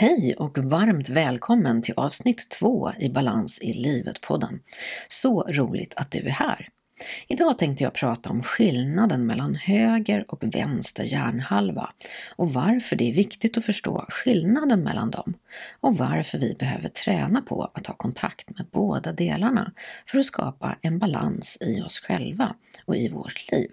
Hej och varmt välkommen till avsnitt två i Balans i livet-podden. Så roligt att du är här! Idag tänkte jag prata om skillnaden mellan höger och vänster hjärnhalva och varför det är viktigt att förstå skillnaden mellan dem och varför vi behöver träna på att ha kontakt med båda delarna för att skapa en balans i oss själva och i vårt liv.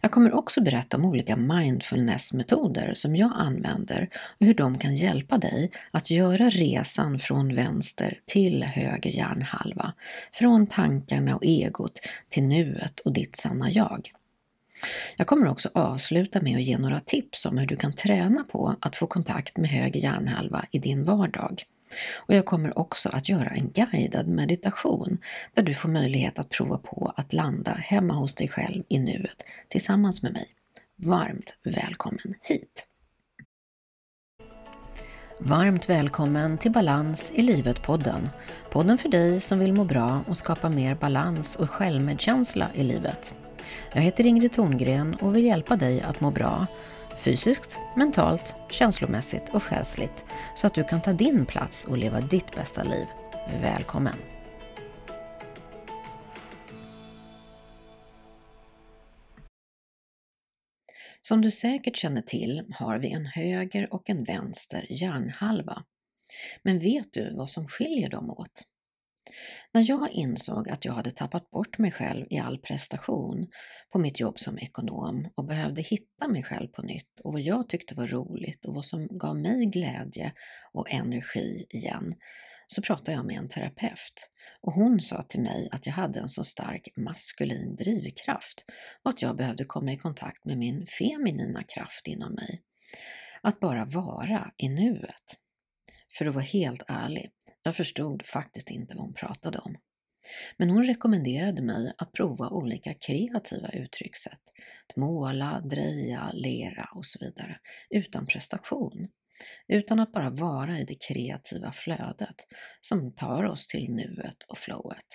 Jag kommer också berätta om olika mindfulness-metoder som jag använder och hur de kan hjälpa dig att göra resan från vänster till höger hjärnhalva, från tankarna och egot till nuet och ditt sanna jag. Jag kommer också avsluta med att ge några tips om hur du kan träna på att få kontakt med höger hjärnhalva i din vardag. Och jag kommer också att göra en guidad meditation där du får möjlighet att prova på att landa hemma hos dig själv i nuet tillsammans med mig. Varmt välkommen hit! Varmt välkommen till Balans i livet-podden. Podden för dig som vill må bra och skapa mer balans och självmedkänsla i livet. Jag heter Ingrid Thorngren och vill hjälpa dig att må bra fysiskt, mentalt, känslomässigt och själsligt så att du kan ta din plats och leva ditt bästa liv. Välkommen! Som du säkert känner till har vi en höger och en vänster hjärnhalva. Men vet du vad som skiljer dem åt? När jag insåg att jag hade tappat bort mig själv i all prestation på mitt jobb som ekonom och behövde hitta mig själv på nytt och vad jag tyckte var roligt och vad som gav mig glädje och energi igen, så pratade jag med en terapeut och hon sa till mig att jag hade en så stark maskulin drivkraft och att jag behövde komma i kontakt med min feminina kraft inom mig. Att bara vara i nuet. För att vara helt ärlig, jag förstod faktiskt inte vad hon pratade om. Men hon rekommenderade mig att prova olika kreativa uttryckssätt. Att måla, dreja, lera och så vidare. Utan prestation. Utan att bara vara i det kreativa flödet som tar oss till nuet och flowet.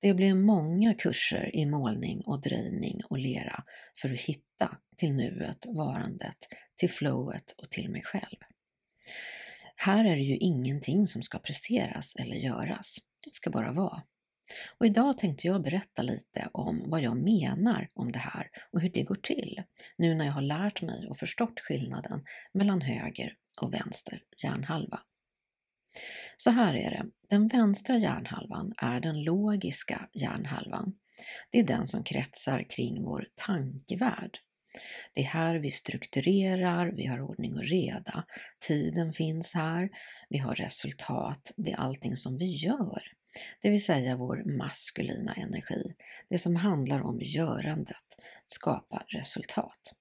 Det blev många kurser i målning och drejning och lera för att hitta till nuet, varandet, till flowet och till mig själv. Här är det ju ingenting som ska presteras eller göras. Det ska bara vara. Och idag tänkte jag berätta lite om vad jag menar om det här och hur det går till, nu när jag har lärt mig och förstått skillnaden mellan höger och vänster hjärnhalva. Så här är det, den vänstra hjärnhalvan är den logiska hjärnhalvan. Det är den som kretsar kring vår tankevärld. Det är här vi strukturerar, vi har ordning och reda, tiden finns här, vi har resultat, det är allting som vi gör. Det vill säga vår maskulina energi, det som handlar om görandet, skapa resultat.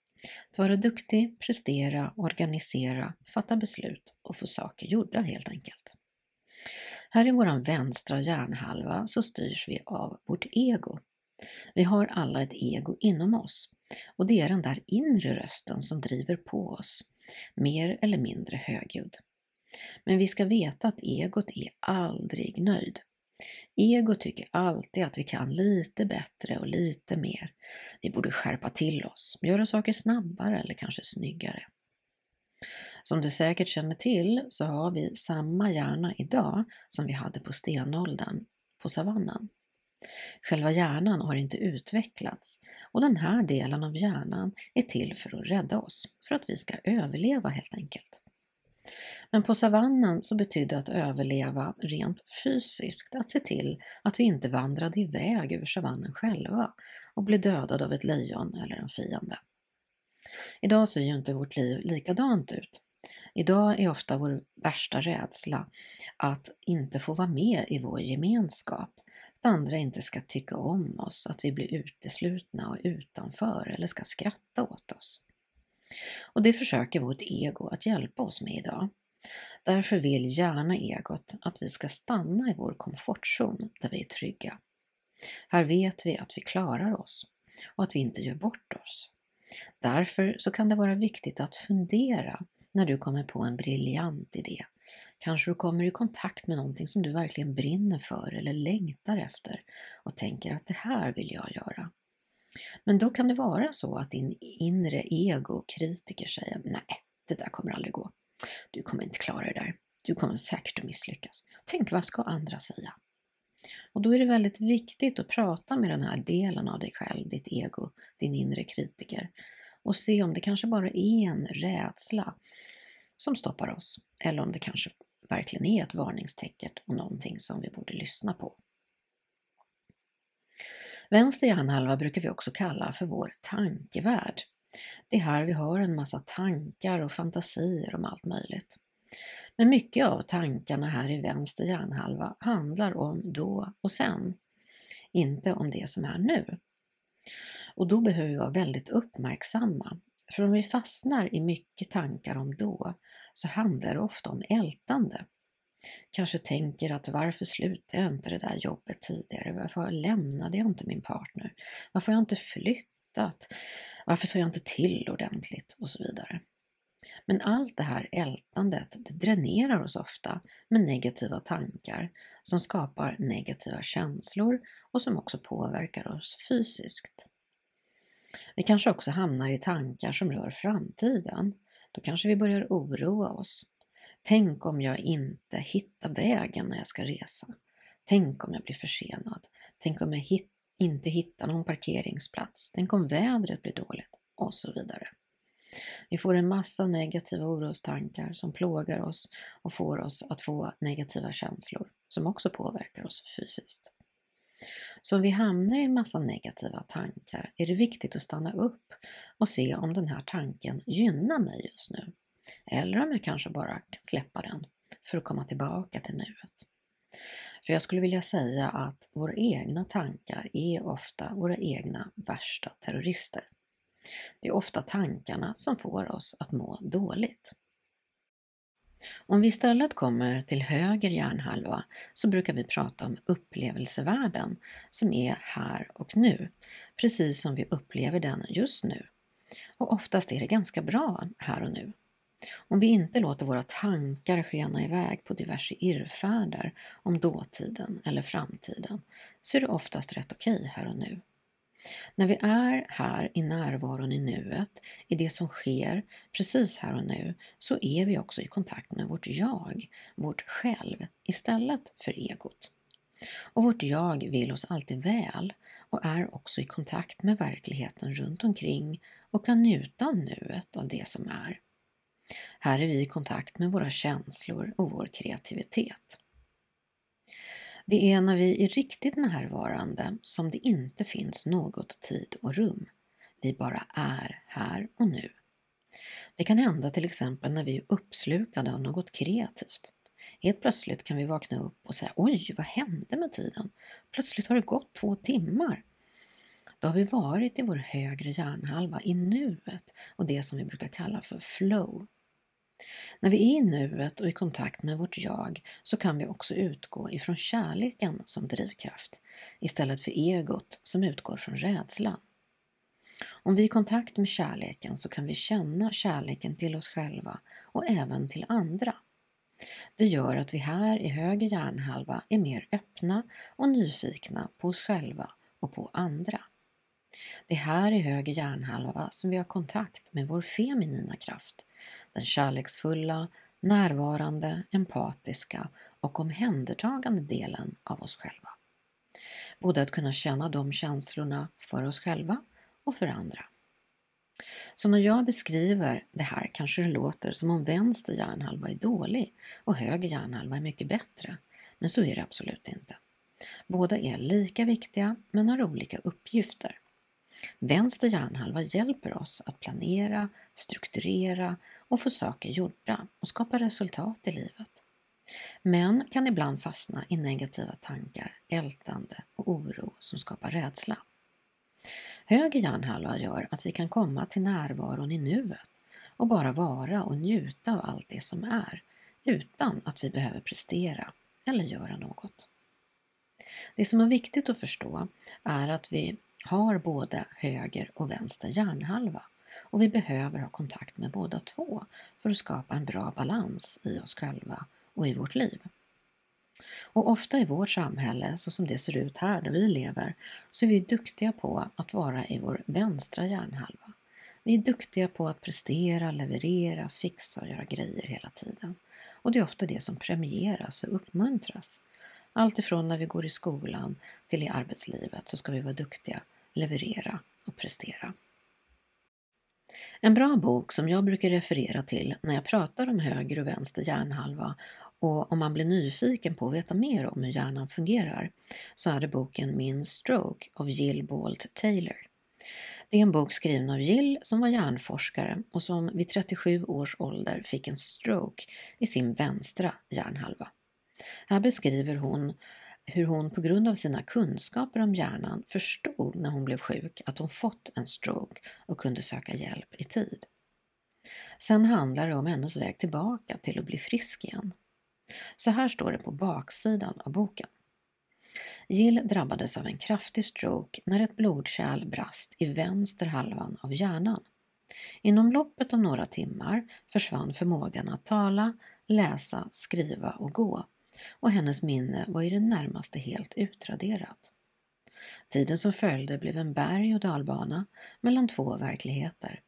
Att vara duktig, prestera, organisera, fatta beslut och få saker gjorda helt enkelt. Här i vår vänstra hjärnhalva så styrs vi av vårt ego. Vi har alla ett ego inom oss och det är den där inre rösten som driver på oss, mer eller mindre högljudd. Men vi ska veta att egot är aldrig nöjd. Ego tycker alltid att vi kan lite bättre och lite mer. Vi borde skärpa till oss, göra saker snabbare eller kanske snyggare. Som du säkert känner till så har vi samma hjärna idag som vi hade på stenåldern, på savannen. Själva hjärnan har inte utvecklats och den här delen av hjärnan är till för att rädda oss, för att vi ska överleva helt enkelt. Men på savannen så betydde att överleva rent fysiskt att se till att vi inte vandrade iväg över savannen själva och blev dödade av ett lejon eller en fiende. Idag ser ju inte vårt liv likadant ut. Idag är ofta vår värsta rädsla att inte få vara med i vår gemenskap, andra inte ska tycka om oss, att vi blir uteslutna och utanför eller ska skratta åt oss. Och det försöker vårt ego att hjälpa oss med idag. Därför vill gärna egot att vi ska stanna i vår komfortzon där vi är trygga. Här vet vi att vi klarar oss och att vi inte gör bort oss. Därför så kan det vara viktigt att fundera när du kommer på en briljant idé Kanske du kommer i kontakt med någonting som du verkligen brinner för eller längtar efter och tänker att det här vill jag göra. Men då kan det vara så att din inre ego, kritiker, säger nej, det där kommer aldrig gå. du kommer inte klara det där. Du kommer säkert att misslyckas. Tänk, vad ska andra säga? Och då är det väldigt viktigt att prata med den här delen av dig själv, ditt ego, din inre kritiker och se om det kanske bara är en rädsla som stoppar oss eller om det kanske verkligen är ett varningstecken och någonting som vi borde lyssna på. Vänster hjärnhalva brukar vi också kalla för vår tankevärld. Det är här vi har en massa tankar och fantasier om allt möjligt. Men mycket av tankarna här i vänster hjärnhalva handlar om då och sen, inte om det som är nu. Och då behöver vi vara väldigt uppmärksamma, för om vi fastnar i mycket tankar om då så handlar det ofta om ältande. Kanske tänker att varför slutade jag inte det där jobbet tidigare? Varför lämnade jag inte min partner? Varför har jag inte flyttat? Varför sa jag inte till ordentligt? Och så vidare. Men allt det här ältandet det dränerar oss ofta med negativa tankar som skapar negativa känslor och som också påverkar oss fysiskt. Vi kanske också hamnar i tankar som rör framtiden. Då kanske vi börjar oroa oss. Tänk om jag inte hittar vägen när jag ska resa. Tänk om jag blir försenad. Tänk om jag hit inte hittar någon parkeringsplats. Tänk om vädret blir dåligt och så vidare. Vi får en massa negativa orostankar som plågar oss och får oss att få negativa känslor som också påverkar oss fysiskt. Så om vi hamnar i en massa negativa tankar är det viktigt att stanna upp och se om den här tanken gynnar mig just nu. Eller om jag kanske bara kan släppa den för att komma tillbaka till nuet. För jag skulle vilja säga att våra egna tankar är ofta våra egna värsta terrorister. Det är ofta tankarna som får oss att må dåligt. Om vi istället kommer till höger hjärnhalva så brukar vi prata om upplevelsevärlden som är här och nu, precis som vi upplever den just nu. Och oftast är det ganska bra här och nu. Om vi inte låter våra tankar skena iväg på diverse irrfärder om dåtiden eller framtiden så är det oftast rätt okej okay här och nu. När vi är här i närvaron i nuet, i det som sker precis här och nu, så är vi också i kontakt med vårt jag, vårt själv, istället för egot. Och vårt jag vill oss alltid väl och är också i kontakt med verkligheten runt omkring och kan njuta av nuet, av det som är. Här är vi i kontakt med våra känslor och vår kreativitet. Det är när vi är riktigt närvarande som det inte finns något tid och rum. Vi bara är här och nu. Det kan hända till exempel när vi är uppslukade av något kreativt. Helt plötsligt kan vi vakna upp och säga Oj, vad hände med tiden? Plötsligt har det gått två timmar. Då har vi varit i vår högre hjärnhalva, i nuet och det som vi brukar kalla för flow. När vi är i nuet och i kontakt med vårt jag så kan vi också utgå ifrån kärleken som drivkraft istället för egot som utgår från rädslan. Om vi är i kontakt med kärleken så kan vi känna kärleken till oss själva och även till andra. Det gör att vi här i höger hjärnhalva är mer öppna och nyfikna på oss själva och på andra. Det är här i höger hjärnhalva som vi har kontakt med vår feminina kraft, den kärleksfulla, närvarande, empatiska och omhändertagande delen av oss själva. Både att kunna känna de känslorna för oss själva och för andra. Så när jag beskriver det här kanske det låter som om vänster hjärnhalva är dålig och höger hjärnhalva är mycket bättre, men så är det absolut inte. Båda är lika viktiga men har olika uppgifter. Vänster hjärnhalva hjälper oss att planera, strukturera och få saker gjorda och skapa resultat i livet. Men kan ibland fastna i negativa tankar, ältande och oro som skapar rädsla. Höger hjärnhalva gör att vi kan komma till närvaron i nuet och bara vara och njuta av allt det som är utan att vi behöver prestera eller göra något. Det som är viktigt att förstå är att vi har både höger och vänster hjärnhalva och vi behöver ha kontakt med båda två för att skapa en bra balans i oss själva och i vårt liv. Och ofta i vårt samhälle, så som det ser ut här där vi lever, så är vi duktiga på att vara i vår vänstra hjärnhalva. Vi är duktiga på att prestera, leverera, fixa och göra grejer hela tiden. Och det är ofta det som premieras och uppmuntras. Allt ifrån när vi går i skolan till i arbetslivet så ska vi vara duktiga, leverera och prestera. En bra bok som jag brukar referera till när jag pratar om höger och vänster hjärnhalva och om man blir nyfiken på att veta mer om hur hjärnan fungerar så är det boken Min Stroke av Jill Bolt Taylor. Det är en bok skriven av Jill som var hjärnforskare och som vid 37 års ålder fick en stroke i sin vänstra hjärnhalva. Här beskriver hon hur hon på grund av sina kunskaper om hjärnan förstod när hon blev sjuk att hon fått en stroke och kunde söka hjälp i tid. Sen handlar det om hennes väg tillbaka till att bli frisk igen. Så här står det på baksidan av boken. Jill drabbades av en kraftig stroke när ett blodkärl brast i vänster halvan av hjärnan. Inom loppet av några timmar försvann förmågan att tala, läsa, skriva och gå och hennes minne var i det närmaste helt utraderat. Tiden som följde blev en berg och dalbana mellan två verkligheter.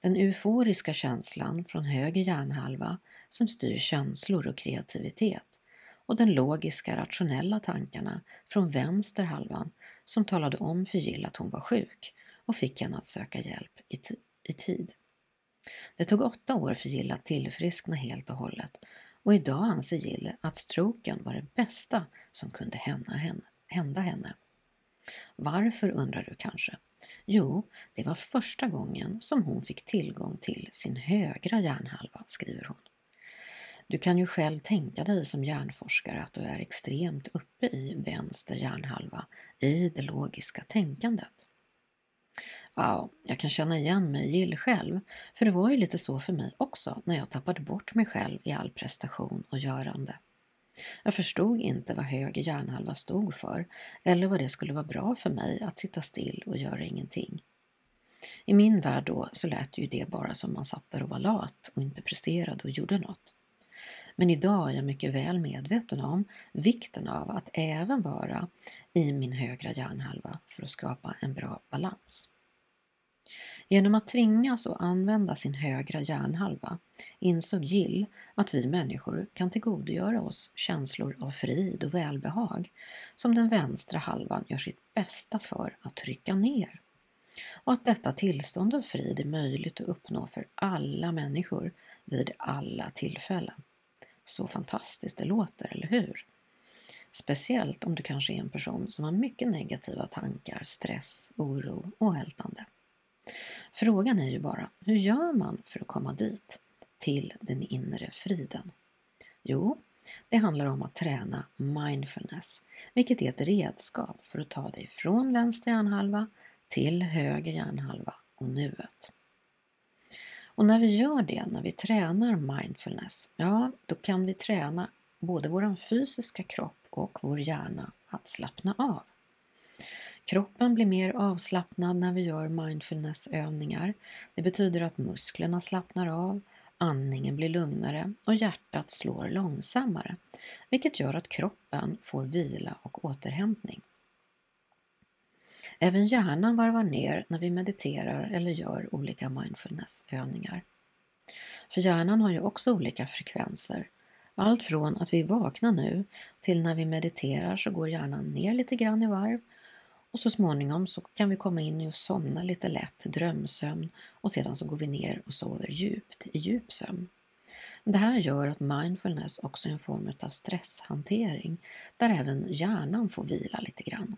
Den euforiska känslan från höger hjärnhalva som styr känslor och kreativitet och den logiska rationella tankarna från vänster halvan som talade om för Jill att hon var sjuk och fick henne att söka hjälp i, i tid. Det tog åtta år för Jill att tillfriskna helt och hållet och idag anser Jill att stroken var det bästa som kunde hända henne. Hända henne. Varför undrar du kanske? Jo, det var första gången som hon fick tillgång till sin högra hjärnhalva, skriver hon. Du kan ju själv tänka dig som hjärnforskare att du är extremt uppe i vänster hjärnhalva, i det logiska tänkandet. Ja, jag kan känna igen mig Jill själv, för det var ju lite så för mig också när jag tappade bort mig själv i all prestation och görande. Jag förstod inte vad höger hjärnhalva stod för eller vad det skulle vara bra för mig att sitta still och göra ingenting. I min värld då så lät ju det bara som man satt där och var lat och inte presterade och gjorde något. Men idag är jag mycket väl medveten om vikten av att även vara i min högra hjärnhalva för att skapa en bra balans. Genom att tvingas att använda sin högra hjärnhalva insåg Jill att vi människor kan tillgodogöra oss känslor av frid och välbehag som den vänstra halvan gör sitt bästa för att trycka ner. Och att detta tillstånd av frid är möjligt att uppnå för alla människor vid alla tillfällen. Så fantastiskt det låter, eller hur? Speciellt om du kanske är en person som har mycket negativa tankar, stress, oro och ältande. Frågan är ju bara, hur gör man för att komma dit, till den inre friden? Jo, det handlar om att träna mindfulness, vilket är ett redskap för att ta dig från vänster hjärnhalva till höger hjärnhalva och nuet. Och när vi gör det, när vi tränar mindfulness, ja, då kan vi träna både vår fysiska kropp och vår hjärna att slappna av. Kroppen blir mer avslappnad när vi gör mindfulnessövningar. Det betyder att musklerna slappnar av, andningen blir lugnare och hjärtat slår långsammare, vilket gör att kroppen får vila och återhämtning. Även hjärnan varvar ner när vi mediterar eller gör olika mindfulnessövningar. För hjärnan har ju också olika frekvenser. Allt från att vi är vakna nu till när vi mediterar så går hjärnan ner lite grann i varv och så småningom så kan vi komma in och somna lite lätt, drömsömn och sedan så går vi ner och sover djupt i djup sömn. Det här gör att mindfulness också är en form av stresshantering där även hjärnan får vila lite grann.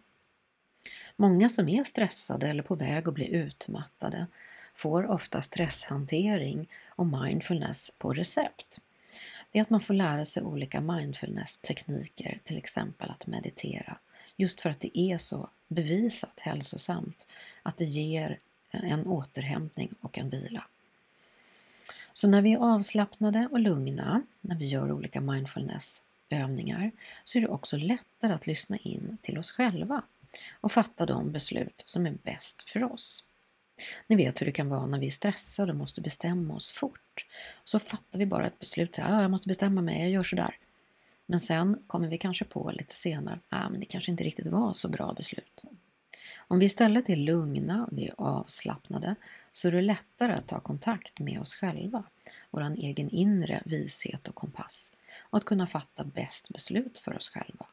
Många som är stressade eller på väg att bli utmattade får ofta stresshantering och mindfulness på recept. Det är att man får lära sig olika mindfulness-tekniker, till exempel att meditera, just för att det är så bevisat hälsosamt att det ger en återhämtning och en vila. Så när vi är avslappnade och lugna, när vi gör olika mindfulness-övningar så är det också lättare att lyssna in till oss själva och fatta de beslut som är bäst för oss. Ni vet hur det kan vara när vi är stressade och måste bestämma oss fort. Så fattar vi bara ett beslut, så här, ah, jag måste bestämma mig, jag gör sådär. Men sen kommer vi kanske på lite senare att ah, men det kanske inte riktigt var så bra beslut. Om vi istället är lugna, vi är avslappnade, så är det lättare att ta kontakt med oss själva, vår egen inre vishet och kompass och att kunna fatta bäst beslut för oss själva.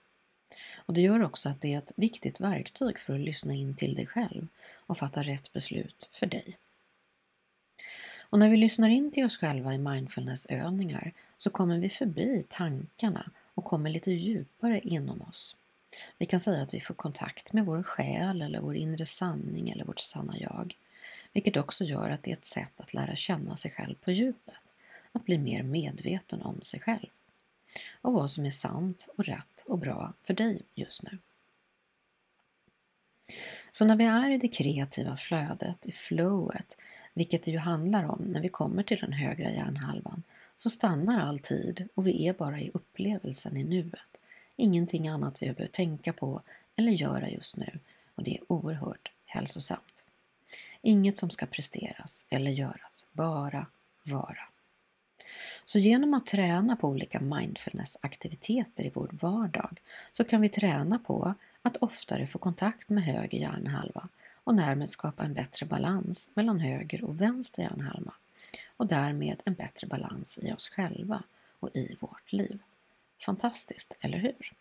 Och Det gör också att det är ett viktigt verktyg för att lyssna in till dig själv och fatta rätt beslut för dig. Och när vi lyssnar in till oss själva i mindfulnessövningar så kommer vi förbi tankarna och kommer lite djupare inom oss. Vi kan säga att vi får kontakt med vår själ eller vår inre sanning eller vårt sanna jag, vilket också gör att det är ett sätt att lära känna sig själv på djupet, att bli mer medveten om sig själv och vad som är sant och rätt och bra för dig just nu. Så när vi är i det kreativa flödet, i flowet, vilket det ju handlar om när vi kommer till den högra hjärnhalvan, så stannar all tid och vi är bara i upplevelsen i nuet. Ingenting annat vi behöver tänka på eller göra just nu och det är oerhört hälsosamt. Inget som ska presteras eller göras, bara vara. Så genom att träna på olika mindfulness-aktiviteter i vår vardag så kan vi träna på att oftare få kontakt med höger hjärnhalva och därmed skapa en bättre balans mellan höger och vänster hjärnhalva och därmed en bättre balans i oss själva och i vårt liv. Fantastiskt, eller hur?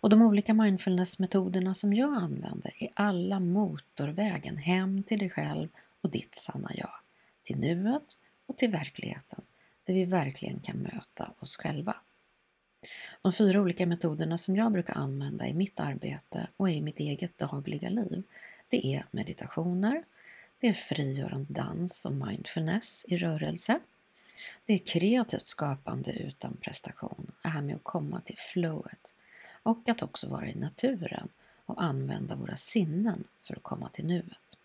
Och de olika mindfulness-metoderna som jag använder är alla motorvägen hem till dig själv och ditt sanna jag, till nuet och till verkligheten, där vi verkligen kan möta oss själva. De fyra olika metoderna som jag brukar använda i mitt arbete och i mitt eget dagliga liv, det är meditationer, det är frigörande dans och mindfulness i rörelse, det är kreativt skapande utan prestation, det här med att komma till flowet och att också vara i naturen och använda våra sinnen för att komma till nuet.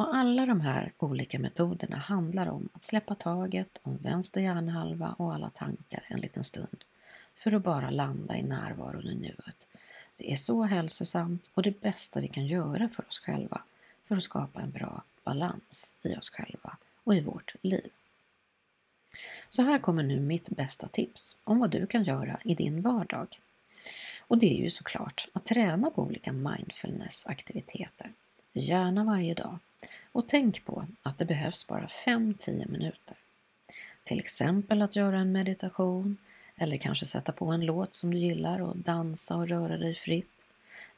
Och alla de här olika metoderna handlar om att släppa taget om vänster hjärnhalva och alla tankar en liten stund för att bara landa i närvaron i nuet. Det är så hälsosamt och det bästa vi kan göra för oss själva för att skapa en bra balans i oss själva och i vårt liv. Så här kommer nu mitt bästa tips om vad du kan göra i din vardag. Och det är ju såklart att träna på olika mindfulness-aktiviteter, gärna varje dag. Och tänk på att det behövs bara 5-10 minuter. Till exempel att göra en meditation eller kanske sätta på en låt som du gillar och dansa och röra dig fritt.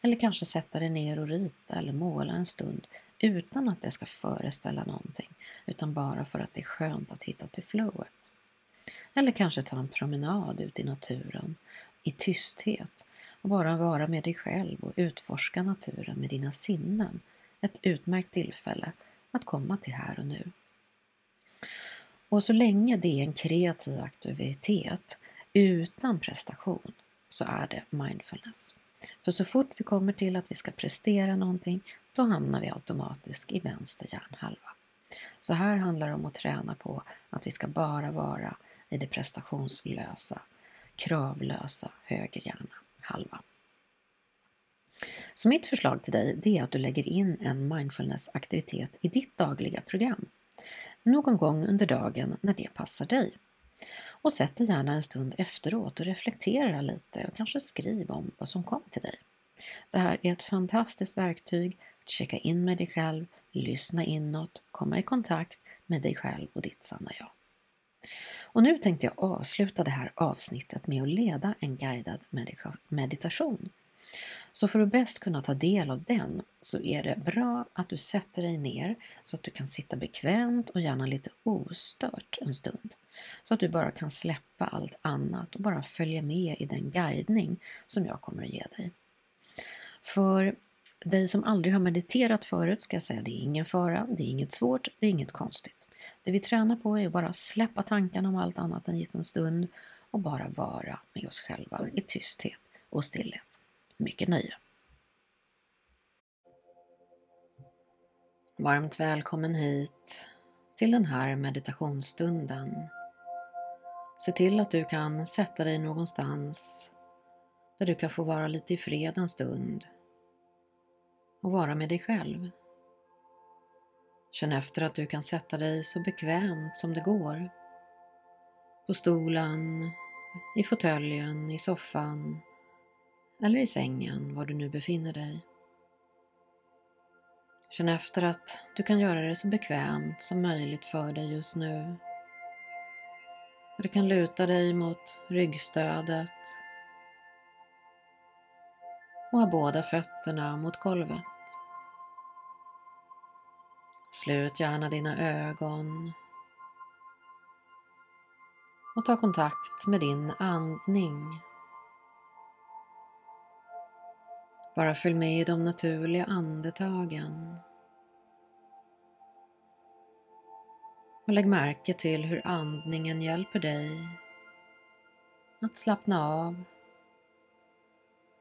Eller kanske sätta dig ner och rita eller måla en stund utan att det ska föreställa någonting, utan bara för att det är skönt att hitta till flowet. Eller kanske ta en promenad ut i naturen, i tysthet och bara vara med dig själv och utforska naturen med dina sinnen. Ett utmärkt tillfälle att komma till här och nu. Och så länge det är en kreativ aktivitet utan prestation så är det mindfulness. För så fort vi kommer till att vi ska prestera någonting, då hamnar vi automatiskt i vänster hjärnhalva. Så här handlar det om att träna på att vi ska bara vara i det prestationslösa, kravlösa höger hjärnhalva. Så mitt förslag till dig är att du lägger in en mindfulness-aktivitet i ditt dagliga program. Någon gång under dagen när det passar dig. Och sätt dig gärna en stund efteråt och reflektera lite och kanske skriv om vad som kom till dig. Det här är ett fantastiskt verktyg att checka in med dig själv, lyssna inåt, komma i kontakt med dig själv och ditt sanna jag. Och nu tänkte jag avsluta det här avsnittet med att leda en guidad meditation. Så för att bäst kunna ta del av den så är det bra att du sätter dig ner så att du kan sitta bekvämt och gärna lite ostört en stund. Så att du bara kan släppa allt annat och bara följa med i den guidning som jag kommer att ge dig. För dig som aldrig har mediterat förut ska jag säga, det är ingen fara, det är inget svårt, det är inget konstigt. Det vi tränar på är att bara släppa tankarna om allt annat en liten stund och bara vara med oss själva i tysthet och stillhet. Mycket nöje! Varmt välkommen hit till den här meditationsstunden. Se till att du kan sätta dig någonstans där du kan få vara lite i fred en stund och vara med dig själv. Känn efter att du kan sätta dig så bekvämt som det går. På stolen, i fåtöljen, i soffan eller i sängen, var du nu befinner dig. Känn efter att du kan göra det så bekvämt som möjligt för dig just nu. Du kan luta dig mot ryggstödet och ha båda fötterna mot golvet. Slut gärna dina ögon och ta kontakt med din andning. Bara följ med i de naturliga andetagen. Och lägg märke till hur andningen hjälper dig att slappna av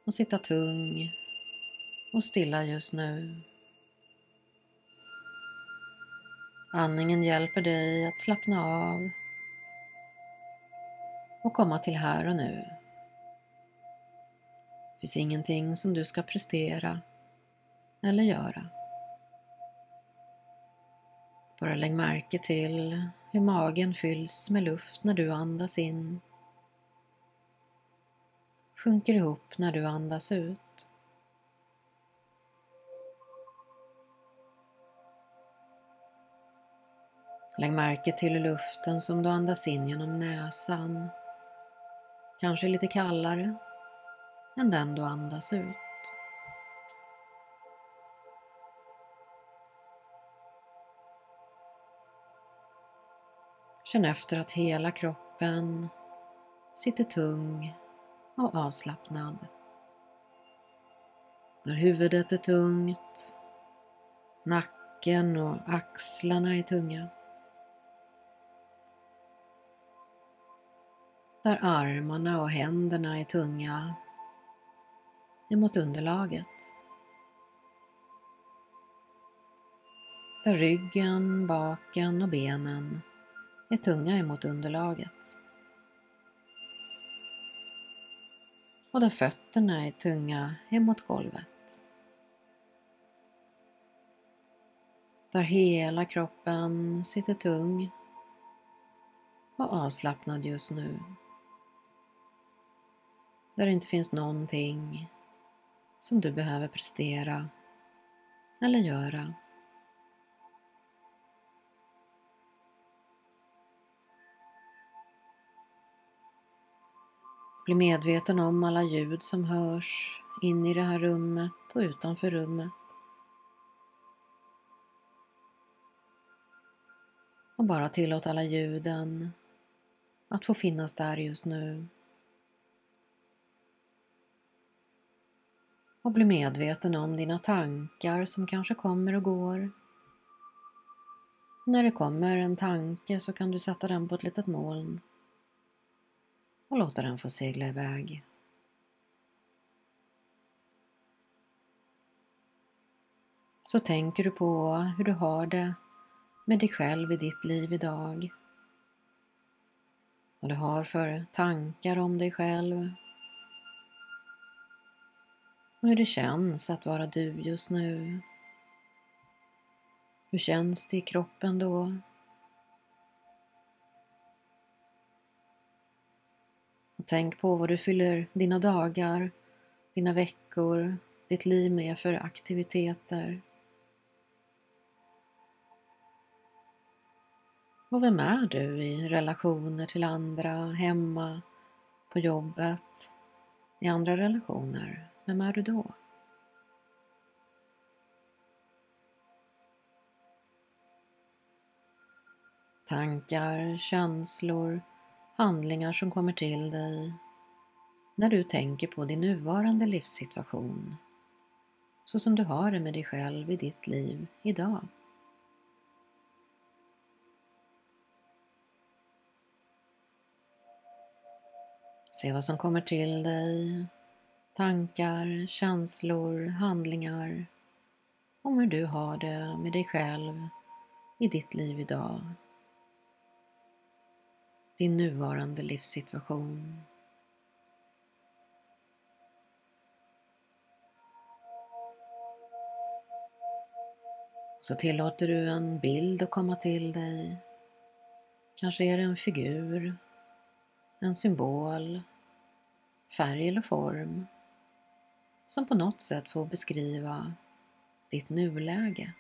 och sitta tung och stilla just nu. Andningen hjälper dig att slappna av och komma till här och nu. Det finns ingenting som du ska prestera eller göra. Bara lägg märke till hur magen fylls med luft när du andas in. Sjunker ihop när du andas ut. Lägg märke till luften som du andas in genom näsan kanske lite kallare än den du andas ut. Känn efter att hela kroppen sitter tung och avslappnad. När huvudet är tungt, nacken och axlarna är tunga. Där armarna och händerna är tunga emot underlaget. Där ryggen, baken och benen är tunga emot underlaget. Och där fötterna är tunga emot golvet. Där hela kroppen sitter tung och avslappnad just nu. Där det inte finns någonting som du behöver prestera eller göra. Bli medveten om alla ljud som hörs in i det här rummet och utanför rummet. Och bara tillåt alla ljuden att få finnas där just nu. Och bli medveten om dina tankar som kanske kommer och går. När det kommer en tanke så kan du sätta den på ett litet moln och låta den få segla iväg. Så tänker du på hur du har det med dig själv i ditt liv idag. Vad du har för tankar om dig själv och hur det känns att vara du just nu. Hur känns det i kroppen då? Och tänk på vad du fyller dina dagar, dina veckor, ditt liv med för aktiviteter. Och vem är du i relationer till andra, hemma, på jobbet, i andra relationer? Vem är du då? Tankar, känslor, handlingar som kommer till dig när du tänker på din nuvarande livssituation så som du har det med dig själv i ditt liv idag. Se vad som kommer till dig tankar, känslor, handlingar om hur du har det med dig själv i ditt liv idag. Din nuvarande livssituation. Så tillåter du en bild att komma till dig. Kanske är det en figur, en symbol, färg eller form som på något sätt får beskriva ditt nuläge.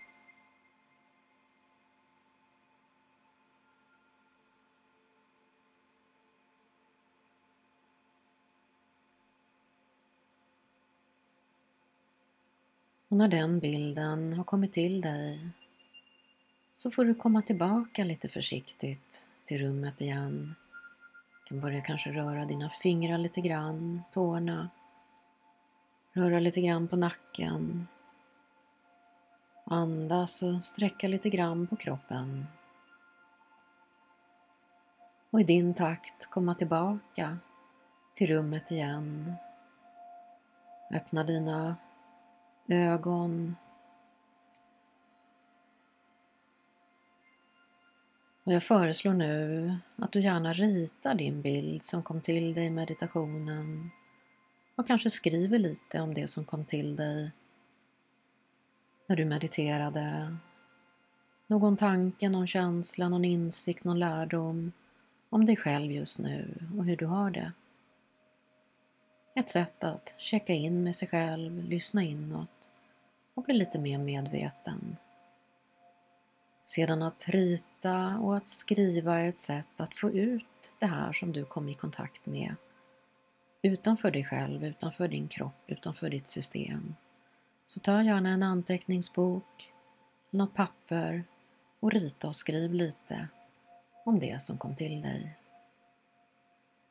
Och när den bilden har kommit till dig så får du komma tillbaka lite försiktigt till rummet igen. Du kan börja kanske röra dina fingrar lite grann, tårna. Röra lite grann på nacken. Andas och sträcka lite grann på kroppen. Och i din takt komma tillbaka till rummet igen. Öppna dina ögon. Och jag föreslår nu att du gärna ritar din bild som kom till dig i meditationen och kanske skriver lite om det som kom till dig när du mediterade. Någon tanke, någon känsla, någon insikt, någon lärdom om dig själv just nu och hur du har det. Ett sätt att checka in med sig själv, lyssna inåt och bli lite mer medveten. Sedan att rita och att skriva är ett sätt att få ut det här som du kom i kontakt med utanför dig själv, utanför din kropp, utanför ditt system. Så ta gärna en anteckningsbok, något papper och rita och skriv lite om det som kom till dig.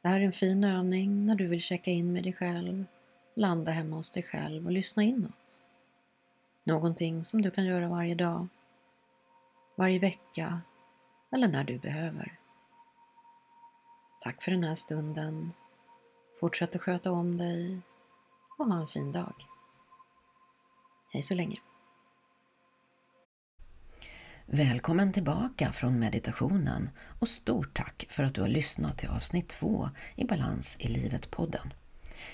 Det här är en fin övning när du vill checka in med dig själv, landa hemma hos dig själv och lyssna inåt. Någonting som du kan göra varje dag, varje vecka eller när du behöver. Tack för den här stunden. Fortsätt att sköta om dig och ha en fin dag. Hej så länge. Välkommen tillbaka från meditationen och stort tack för att du har lyssnat till avsnitt 2 i Balans i livet-podden.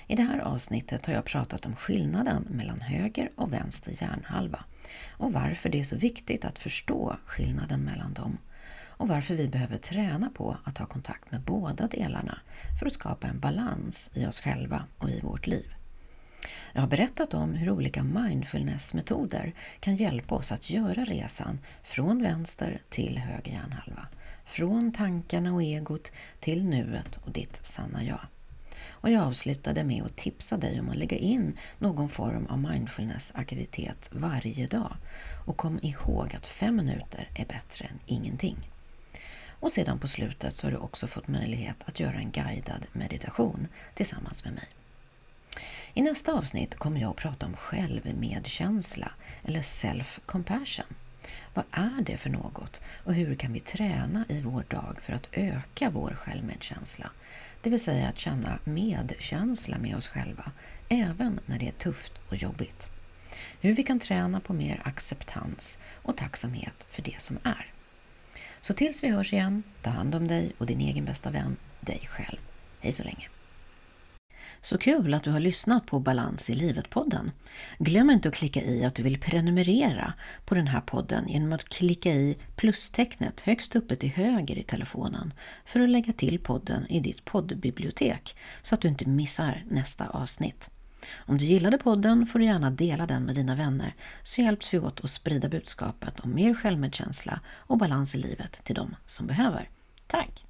I det här avsnittet har jag pratat om skillnaden mellan höger och vänster hjärnhalva och varför det är så viktigt att förstå skillnaden mellan dem och varför vi behöver träna på att ha kontakt med båda delarna för att skapa en balans i oss själva och i vårt liv. Jag har berättat om hur olika mindfulnessmetoder kan hjälpa oss att göra resan från vänster till höger hjärnhalva, från tankarna och egot till nuet och ditt sanna jag. Och jag avslutade med att tipsa dig om att lägga in någon form av mindfulness-aktivitet varje dag och kom ihåg att fem minuter är bättre än ingenting. Och sedan på slutet så har du också fått möjlighet att göra en guidad meditation tillsammans med mig. I nästa avsnitt kommer jag att prata om självmedkänsla eller self-compassion. Vad är det för något och hur kan vi träna i vår dag för att öka vår självmedkänsla? Det vill säga att känna medkänsla med oss själva, även när det är tufft och jobbigt. Hur vi kan träna på mer acceptans och tacksamhet för det som är. Så tills vi hörs igen, ta hand om dig och din egen bästa vän, dig själv. Hej så länge! Så kul att du har lyssnat på Balans i livet-podden. Glöm inte att klicka i att du vill prenumerera på den här podden genom att klicka i plustecknet högst uppe till höger i telefonen för att lägga till podden i ditt poddbibliotek så att du inte missar nästa avsnitt. Om du gillade podden får du gärna dela den med dina vänner så hjälps vi åt att sprida budskapet om mer självmedkänsla och balans i livet till de som behöver. Tack!